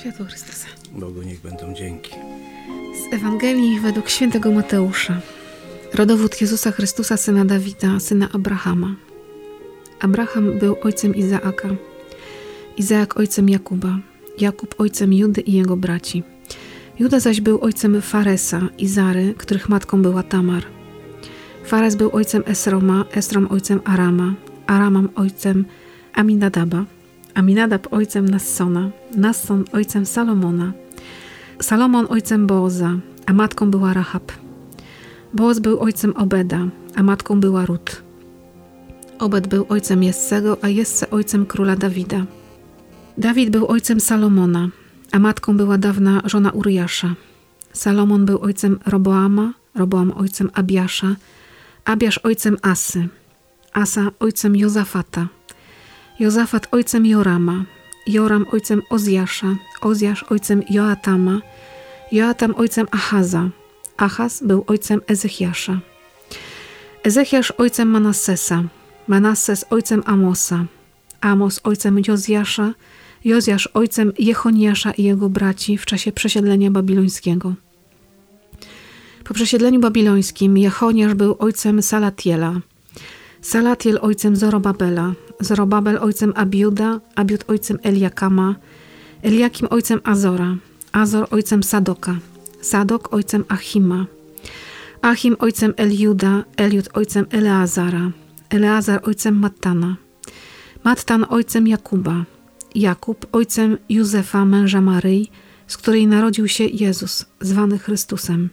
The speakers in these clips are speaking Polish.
Światło Chrystusa. Bogu niech będą dzięki. Z Ewangelii według świętego Mateusza. Rodowód Jezusa Chrystusa, syna Dawida, syna Abrahama. Abraham był ojcem Izaaka, Izaak ojcem Jakuba, Jakub ojcem Judy i jego braci. Juda zaś był ojcem Faresa i Zary, których matką była Tamar. Fares był ojcem Esroma, Esrom ojcem Arama, Aramam ojcem Aminadaba, Aminadab ojcem Nassona, Nasson ojcem Salomona, Salomon ojcem Booza, a matką była Rahab. Booz był ojcem Obeda, a matką była Rut. Obed był ojcem Jessego, a Jesse ojcem króla Dawida. Dawid był ojcem Salomona, a matką była dawna żona Uriasza. Salomon był ojcem Roboama, Roboam ojcem Abiasza, Abiasz ojcem Asy, Asa ojcem Jozafata, Jozafat ojcem Jorama, Joram ojcem Ozjasza, Ozjasz ojcem Joatama, Joatam ojcem Achaza, Achaz był ojcem Ezechiasza. Ezechiasz ojcem Manassesa, Manasses ojcem Amosa, Amos ojcem Jozjasza, Jozjasz ojcem Jechoniasza i jego braci w czasie przesiedlenia babilońskiego. Po przesiedleniu babilońskim Jechoniasz był ojcem Salatiela, Salatiel ojcem Zorobabela, Zorobabel ojcem Abiuda, Abiud ojcem Eliakama, Eliakim ojcem Azora, Azor ojcem Sadoka, Sadok ojcem Achima, Achim ojcem Eliuda, Eliud ojcem Eleazara, Eleazar ojcem Mattana, Mattan ojcem Jakuba, Jakub ojcem Józefa, męża Maryi, z której narodził się Jezus, zwany Chrystusem.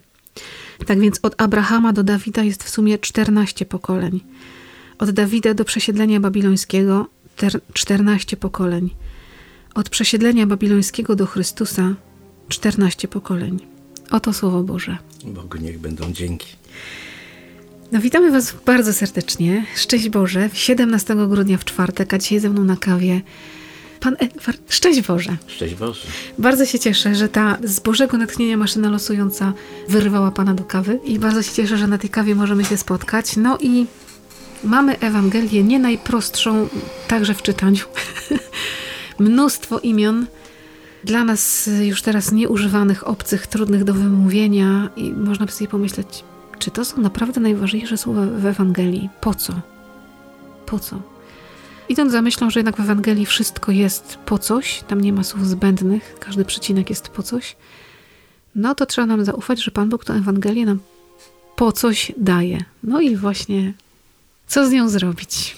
Tak więc od Abrahama do Dawida jest w sumie 14 pokoleń. Od Dawida do przesiedlenia babilońskiego 14 pokoleń. Od przesiedlenia babilońskiego do Chrystusa 14 pokoleń. Oto Słowo Boże. Bogu niech będą dzięki. No, witamy Was bardzo serdecznie. Szczęść Boże. 17 grudnia w czwartek, a dzisiaj ze mną na kawie Pan Edward. Szczęść Boże. Szczęść Boże. Bardzo się cieszę, że ta z Bożego natchnienia maszyna losująca wyrwała Pana do kawy i bardzo się cieszę, że na tej kawie możemy się spotkać. No i mamy Ewangelię nie najprostszą, także w czytaniu. Mnóstwo imion, dla nas już teraz nieużywanych, obcych, trudnych do wymówienia i można by sobie pomyśleć, czy to są naprawdę najważniejsze słowa w Ewangelii? Po co? Po co? Idąc za myślą, że jednak w Ewangelii wszystko jest po coś, tam nie ma słów zbędnych, każdy przecinek jest po coś, no to trzeba nam zaufać, że Pan Bóg tę Ewangelię nam po coś daje. No i właśnie, co z nią zrobić?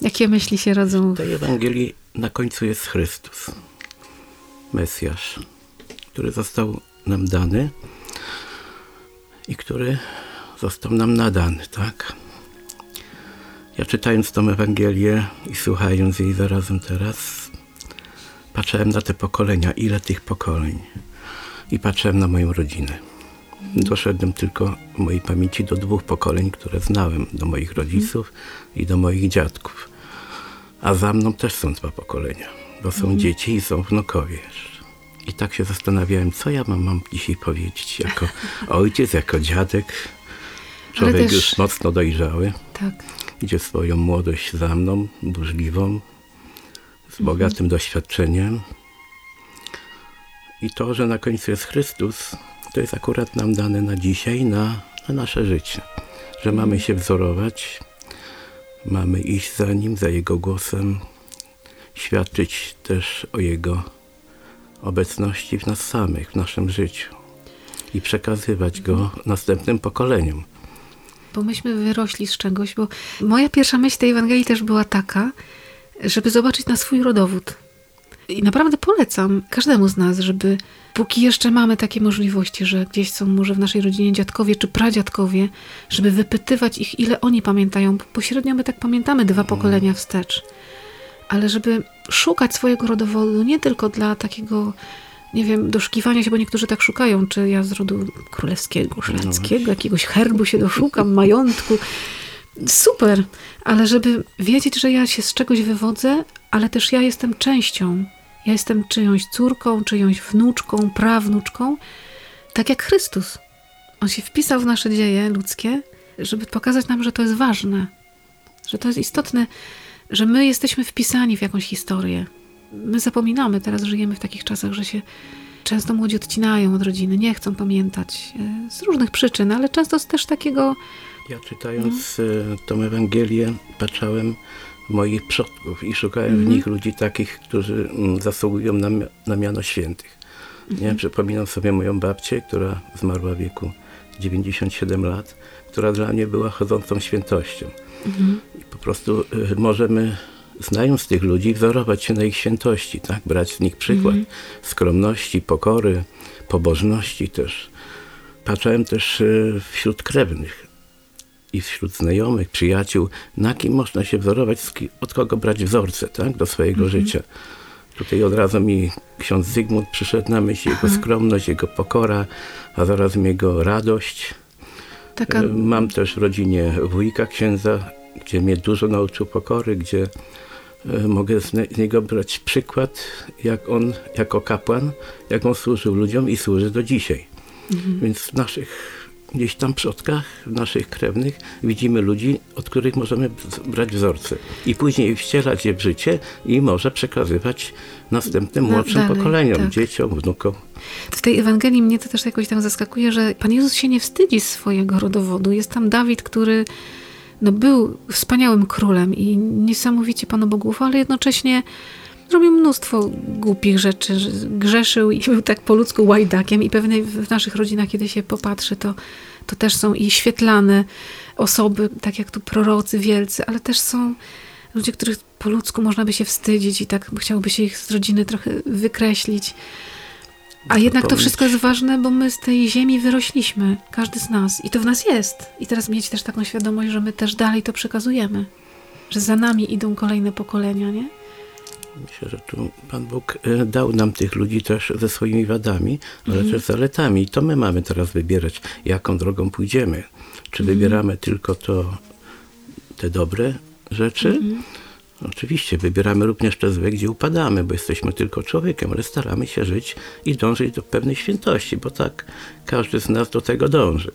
Jakie myśli się rodzą? W tej Ewangelii na końcu jest Chrystus, Mesjasz, który został nam dany i który został nam nadany, tak? Ja czytając tą Ewangelię i słuchając jej zarazem teraz, patrzyłem na te pokolenia, ile tych pokoleń. I patrzyłem na moją rodzinę. Doszedłem tylko w mojej pamięci do dwóch pokoleń, które znałem, do moich rodziców i do moich dziadków. A za mną też są dwa pokolenia, bo są mhm. dzieci i są wnukowie I tak się zastanawiałem, co ja mam, mam dzisiaj powiedzieć jako ojciec, jako dziadek. Człowiek też... już mocno dojrzały. Tak idzie swoją młodość za mną, burzliwą, z bogatym mhm. doświadczeniem. I to, że na końcu jest Chrystus, to jest akurat nam dane na dzisiaj, na, na nasze życie. Że mamy się wzorować, mamy iść za Nim, za Jego głosem, świadczyć też o Jego obecności w nas samych, w naszym życiu i przekazywać Go następnym pokoleniom bo myśmy wyrośli z czegoś, bo moja pierwsza myśl tej Ewangelii też była taka, żeby zobaczyć na swój rodowód. I naprawdę polecam każdemu z nas, żeby póki jeszcze mamy takie możliwości, że gdzieś są może w naszej rodzinie dziadkowie czy pradziadkowie, żeby wypytywać ich, ile oni pamiętają. Pośrednio my tak pamiętamy dwa pokolenia wstecz. Ale żeby szukać swojego rodowodu nie tylko dla takiego nie wiem, doszukiwania się, bo niektórzy tak szukają, czy ja z rodu królewskiego, szlacheckiego, no jakiegoś herbu się doszukam, majątku. Super, ale żeby wiedzieć, że ja się z czegoś wywodzę, ale też ja jestem częścią Ja jestem czyjąś córką, czyjąś wnuczką, prawnuczką, tak jak Chrystus. On się wpisał w nasze dzieje ludzkie, żeby pokazać nam, że to jest ważne, że to jest istotne, że my jesteśmy wpisani w jakąś historię. My zapominamy, teraz żyjemy w takich czasach, że się często młodzi odcinają od rodziny, nie chcą pamiętać e, z różnych przyczyn, ale często z też takiego. Ja czytając no. tą Ewangelię, patrzałem moich przodków i szukałem mm -hmm. w mhm. nich ludzi takich, którzy mm, zasługują na, na miano świętych. Mm -hmm. Nie? Przypominam sobie moją babcię, która zmarła w wieku 97 lat, która dla mnie była chodzącą świętością. Mm -hmm. I po prostu y, możemy znając tych ludzi, wzorować się na ich świętości, tak? brać z nich przykład mm. skromności, pokory, pobożności też. Patrzałem też e, wśród krewnych i wśród znajomych, przyjaciół, na kim można się wzorować, od kogo brać wzorce tak? do swojego mm -hmm. życia. Tutaj od razu mi ksiądz Zygmunt przyszedł na myśl, jego skromność, jego pokora, a zarazem jego radość. Taka... E, mam też w rodzinie wujka księdza, gdzie mnie dużo nauczył pokory, gdzie E, mogę z niego brać przykład, jak on jako kapłan, jak on służył ludziom i służy do dzisiaj. Mhm. Więc w naszych gdzieś tam przodkach, w naszych krewnych widzimy ludzi, od których możemy brać wzorce i później wcielać je w życie i może przekazywać następnym młodszym dalej, pokoleniom, tak. dzieciom, wnukom. W tej Ewangelii mnie to też jakoś tam zaskakuje, że Pan Jezus się nie wstydzi swojego rodowodu. Jest tam Dawid, który no był wspaniałym królem i niesamowicie Panu Bogu ale jednocześnie robił mnóstwo głupich rzeczy, grzeszył i był tak po ludzku łajdakiem i pewnie w naszych rodzinach, kiedy się popatrzy, to, to też są i świetlane osoby, tak jak tu prorocy wielcy, ale też są ludzie, których po ludzku można by się wstydzić i tak chciałoby się ich z rodziny trochę wykreślić. A jednak to wszystko jest ważne, bo my z tej ziemi wyrośliśmy, każdy z nas. I to w nas jest. I teraz mieć też taką świadomość, że my też dalej to przekazujemy. Że za nami idą kolejne pokolenia, nie? Myślę, że tu Pan Bóg e, dał nam tych ludzi też ze swoimi wadami, ale mm. też zaletami. I to my mamy teraz wybierać, jaką drogą pójdziemy. Czy wybieramy tylko to, te dobre rzeczy, mm Oczywiście wybieramy również te złe, gdzie upadamy, bo jesteśmy tylko człowiekiem, ale staramy się żyć i dążyć do pewnej świętości, bo tak każdy z nas do tego dąży.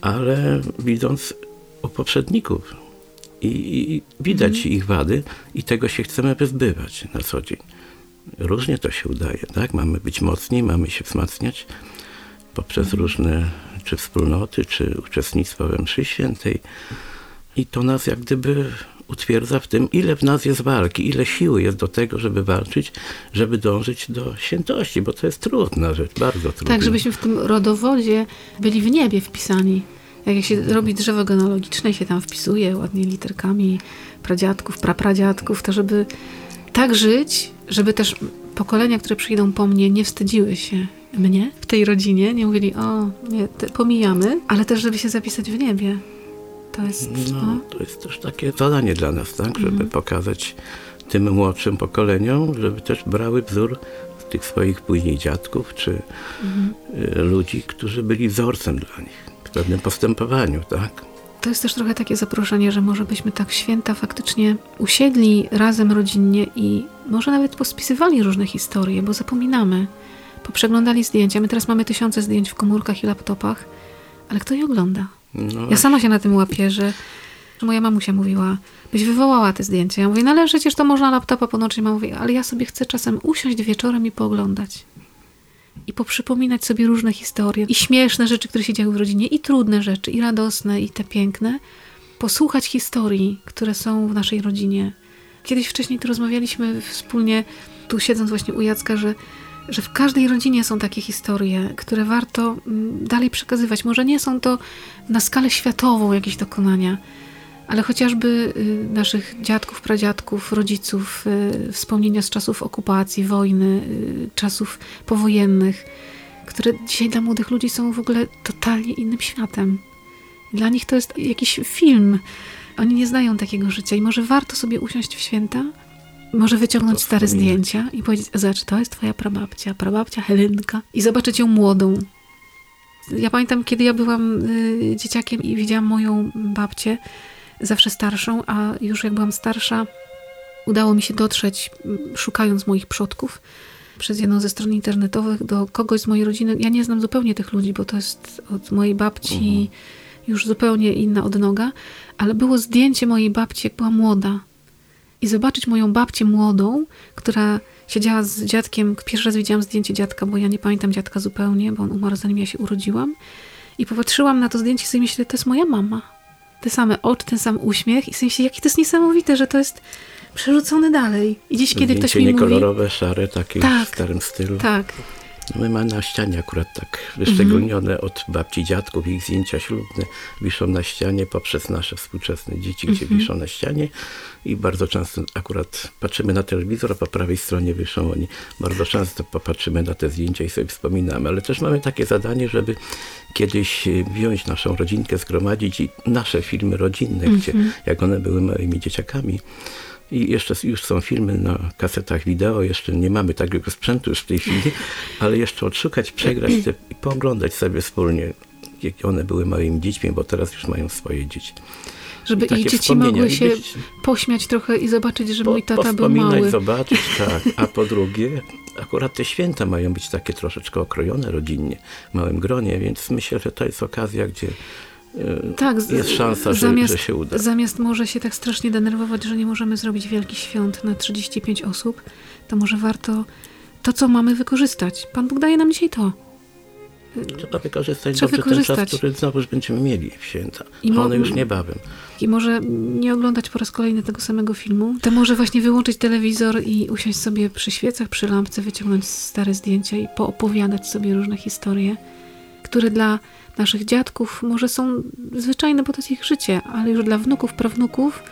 Ale widząc u poprzedników i, i widać mhm. ich wady i tego się chcemy wyzbywać na co dzień. Różnie to się udaje, tak? Mamy być mocni, mamy się wzmacniać poprzez mhm. różne czy wspólnoty, czy uczestnictwo we mszy świętej. I to nas jak gdyby utwierdza w tym, ile w nas jest walki, ile siły jest do tego, żeby walczyć, żeby dążyć do świętości, bo to jest trudna rzecz, bardzo trudna. Tak, żebyśmy w tym rodowodzie byli w niebie wpisani. Jak się robi drzewo genealogiczne, się tam wpisuje ładnie literkami pradziadków, prapradziadków, to żeby tak żyć, żeby też pokolenia, które przyjdą po mnie, nie wstydziły się mnie w tej rodzinie, nie mówili, o, nie, pomijamy, ale też, żeby się zapisać w niebie. To jest, no, no, to jest też takie zadanie dla nas, tak? Żeby mhm. pokazać tym młodszym pokoleniom, żeby też brały wzór tych swoich później dziadków, czy mhm. Y, ludzi, którzy byli wzorcem dla nich w pewnym postępowaniu, tak? To jest też trochę takie zaproszenie, że może byśmy tak święta faktycznie usiedli razem rodzinnie i może nawet pospisywali różne historie, bo zapominamy. Poprzeglądali zdjęcia. My teraz mamy tysiące zdjęć w komórkach i laptopach, ale kto je ogląda? No ja sama się na tym łapię, że, moja mamusia mówiła, byś wywołała te zdjęcia. Ja mówię, no ale przecież to można laptopa podłączyć. Mama mówi, ale ja sobie chcę czasem usiąść wieczorem i pooglądać. I poprzypominać sobie różne historie. I śmieszne rzeczy, które się działy w rodzinie, i trudne rzeczy, i radosne, i te piękne. Posłuchać historii, które są w naszej rodzinie. Kiedyś wcześniej tu rozmawialiśmy wspólnie, tu siedząc właśnie u Jacka, że że w każdej rodzinie są takie historie, które warto mm, dalej przekazywać. Może nie są to na skalę światową jakieś dokonania, ale chociażby y, naszych dziadków, pradziadków, rodziców, y, wspomnienia z czasów okupacji, wojny, y, czasów powojennych, które dzisiaj dla młodych ludzi są w ogóle totalnie innym światem. Dla nich to jest jakiś film. Oni nie znają takiego życia i może warto sobie usiąść w święta może wyciągnąć stare zdjęcia i powiedzieć, zobacz, to jest twoja prababcia, prababcia Helenka i zobaczyć ją młodą. Ja pamiętam, kiedy ja byłam y, dzieciakiem i widziałam moją babcię, zawsze starszą, a już jak byłam starsza, udało mi się dotrzeć, m, szukając moich przodków, przez jedną ze stron internetowych do kogoś z mojej rodziny. Ja nie znam zupełnie tych ludzi, bo to jest od mojej babci już zupełnie inna odnoga, ale było zdjęcie mojej babci, jak była młoda. I zobaczyć moją babcię młodą, która siedziała z dziadkiem. Pierwszy raz widziałam zdjęcie dziadka, bo ja nie pamiętam dziadka zupełnie, bo on umarł zanim ja się urodziłam. I popatrzyłam na to zdjęcie i sobie myślę, to jest moja mama. Te same oczy, ten sam uśmiech i sobie myślę, jakie to jest niesamowite, że to jest przerzucone dalej. I dziś, kiedy ktoś mi mówi... niekolorowe, szare, takie Tak. w starym stylu. Tak, My mamy na ścianie akurat tak wyszczególnione od babci, dziadków, ich zdjęcia ślubne wiszą na ścianie poprzez nasze współczesne dzieci, gdzie wiszą na ścianie i bardzo często akurat patrzymy na telewizor, a po prawej stronie wiszą oni. Bardzo często popatrzymy na te zdjęcia i sobie wspominamy, ale też mamy takie zadanie, żeby kiedyś e, wziąć naszą rodzinkę, zgromadzić i nasze filmy rodzinne, gdzie jak one były małymi dzieciakami. I jeszcze już są filmy na kasetach wideo, jeszcze nie mamy takiego sprzętu już w tej chwili, ale jeszcze odszukać, przegrać te, i pooglądać sobie wspólnie, jakie one były małymi dziećmi, bo teraz już mają swoje dzieci. żeby ich dzieci mogły się pośmiać trochę i zobaczyć, że Po, mój tata był mały. zobaczyć, tak. A po drugie, akurat te święta mają być takie troszeczkę okrojone rodzinnie, w małym gronie, więc myślę, że to jest okazja, gdzie Tak, z- jest szansa, że, zamiast, że się uda. Zamiast może się tak strasznie denerwować, że nie możemy zrobić wielkich świąt na 35 osób, to może warto to, co mamy, wykorzystać. Pan Bóg daje nam dzisiaj to. Trzeba wykorzystać Trzeba dobrze ten wykorzystać. czas, który znowuż będziemy mieli w święta. I A mo- one już niebawem. I może nie oglądać po raz kolejny tego samego filmu. To może właśnie wyłączyć telewizor i usiąść sobie przy świecach, przy lampce, wyciągnąć stare zdjęcia i poopowiadać sobie różne historie, które dla naszych dziadków może są zwyczajne, bo to jest ich życie, ale już dla wnuków, prawnuków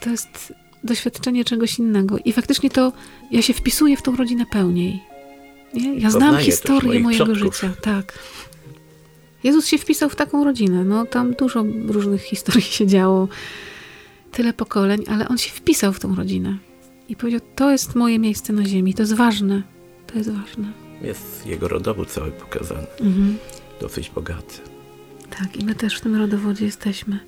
to jest doświadczenie czegoś innego. I faktycznie to ja się wpisuję w tą rodzinę pełniej. Nie? Ja znam Poznaję historię mojego przodków. życia. Tak. Jezus się wpisał w taką rodzinę. No tam dużo różnych historii się działo. Tyle pokoleń, ale on się wpisał w tą rodzinę. I powiedział, to jest moje miejsce na ziemi. To jest ważne. To jest ważne. Jest jego rodowód cały pokazany. Mhm. Dosyć bogaty. Tak, i my też w tym rodowodzie jesteśmy.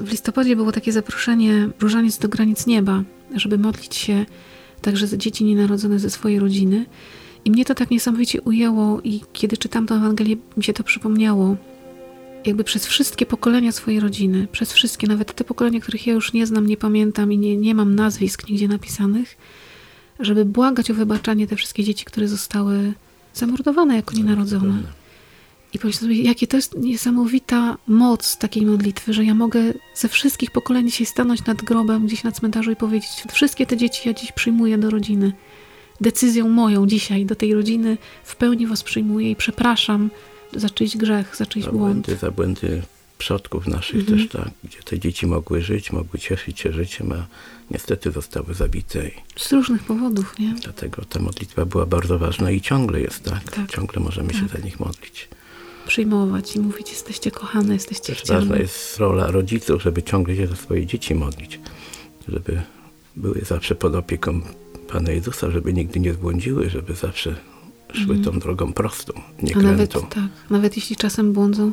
W listopadzie było takie zaproszenie Różaniec do granic nieba, żeby modlić się także za dzieci nienarodzone ze swojej rodziny. I mnie to tak niesamowicie ujęło i kiedy czytam tę Ewangelię, mi się to przypomniało. Jakby przez wszystkie pokolenia swojej rodziny, przez wszystkie, nawet te pokolenia, których ja już nie znam, nie pamiętam i nie, nie mam nazwisk nigdzie napisanych, żeby błagać o wybaczanie te wszystkie dzieci, które zostały zamordowane jako nienarodzone. I pomyślę sobie, jakie to jest niesamowita moc takiej modlitwy, że ja mogę ze wszystkich pokoleń dzisiaj stanąć nad grobem gdzieś na cmentarzu i powiedzieć, wszystkie te dzieci ja dziś przyjmuję do rodziny. Decyzją moją dzisiaj do tej rodziny w pełni was przyjmuję i przepraszam za czyjś grzech, za czyjś Za błąd. błędy, za błędy przodków naszych Mhm. też tak, gdzie te dzieci mogły żyć, mogły cieszyć się życiem, a niestety zostały zabite Z różnych powodów, nie? dlatego ta modlitwa była bardzo ważna i ciągle jest tak. Tak. Ciągle możemy się Tak. za nich modlić. Przyjmować i mówić, jesteście kochane, jesteście Też ważna chciane. jest rola rodziców, żeby ciągle się za swoje dzieci modlić, żeby były zawsze pod opieką Pana Jezusa, żeby nigdy nie zbłądziły, żeby zawsze szły tą drogą prostą, nie Mhm. A nawet, tak, nawet jeśli czasem błądzą,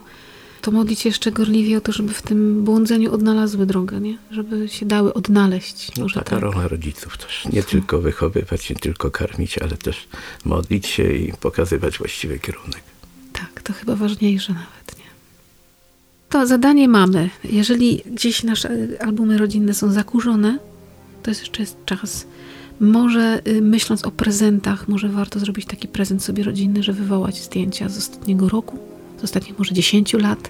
to modlić się jeszcze gorliwie o to, żeby w tym błądzeniu odnalazły drogę, nie? Żeby się dały odnaleźć. No, taka tak. rola rodziców też. Nie tylko wychowywać, nie tylko karmić, ale też modlić się i pokazywać właściwy kierunek. Tak, to chyba ważniejsze nawet, nie? To zadanie mamy. Jeżeli gdzieś nasze albumy rodzinne są zakurzone, to jest jeszcze jest czas. Może y, myśląc o prezentach, może warto zrobić taki prezent sobie rodzinny, że wywołać zdjęcia z ostatniego roku, z ostatnich może 10 lat,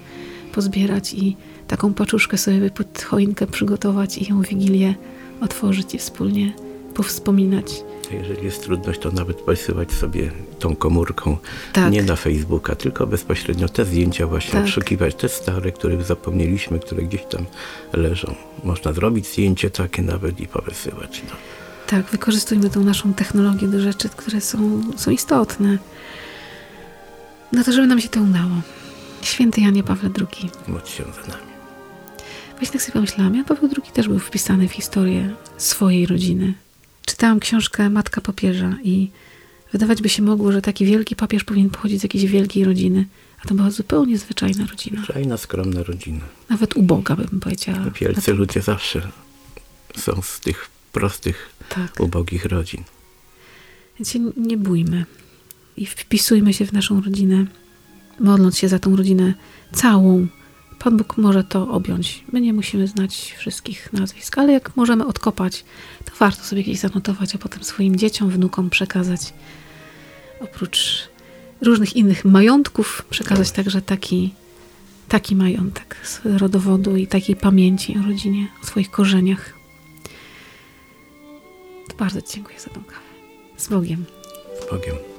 pozbierać i taką paczuszkę sobie pod choinkę przygotować i ją w Wigilię otworzyć i wspólnie powspominać. Jeżeli jest trudność, to nawet posyłać sobie tą komórką Tak. nie na Facebooka, tylko bezpośrednio te zdjęcia właśnie Tak. odszukiwać, te stare, których zapomnieliśmy, które gdzieś tam leżą. Można zrobić zdjęcie takie nawet i powysyłać. No. Tak, wykorzystujmy tą naszą technologię do rzeczy, które są, są istotne. No to, żeby nam się to udało. Święty Janie Pawle II. Módl się za nami. Właśnie tak sobie pomyślałam, Jan Paweł II też był wpisany w historię swojej rodziny. Czytałam książkę Matka Papieża i wydawać by się mogło, że taki wielki papież powinien pochodzić z jakiejś wielkiej rodziny, a to była zupełnie zwyczajna rodzina. Fajna, skromna rodzina. Nawet uboga, bym powiedziała. Wielcy ludzie zawsze są z tych prostych, Tak. ubogich rodzin. Więc się nie bójmy i wpisujmy się w naszą rodzinę, modląc się za tą rodzinę całą. Pan Bóg może to objąć. My nie musimy znać wszystkich nazwisk, ale jak możemy odkopać, to warto sobie gdzieś zanotować, a potem swoim dzieciom, wnukom przekazać. Oprócz różnych innych majątków, przekazać także taki, taki majątek z rodowodu i takiej pamięci o rodzinie, o swoich korzeniach. To bardzo Ci dziękuję za tą kawę. Z Bogiem. Z Bogiem.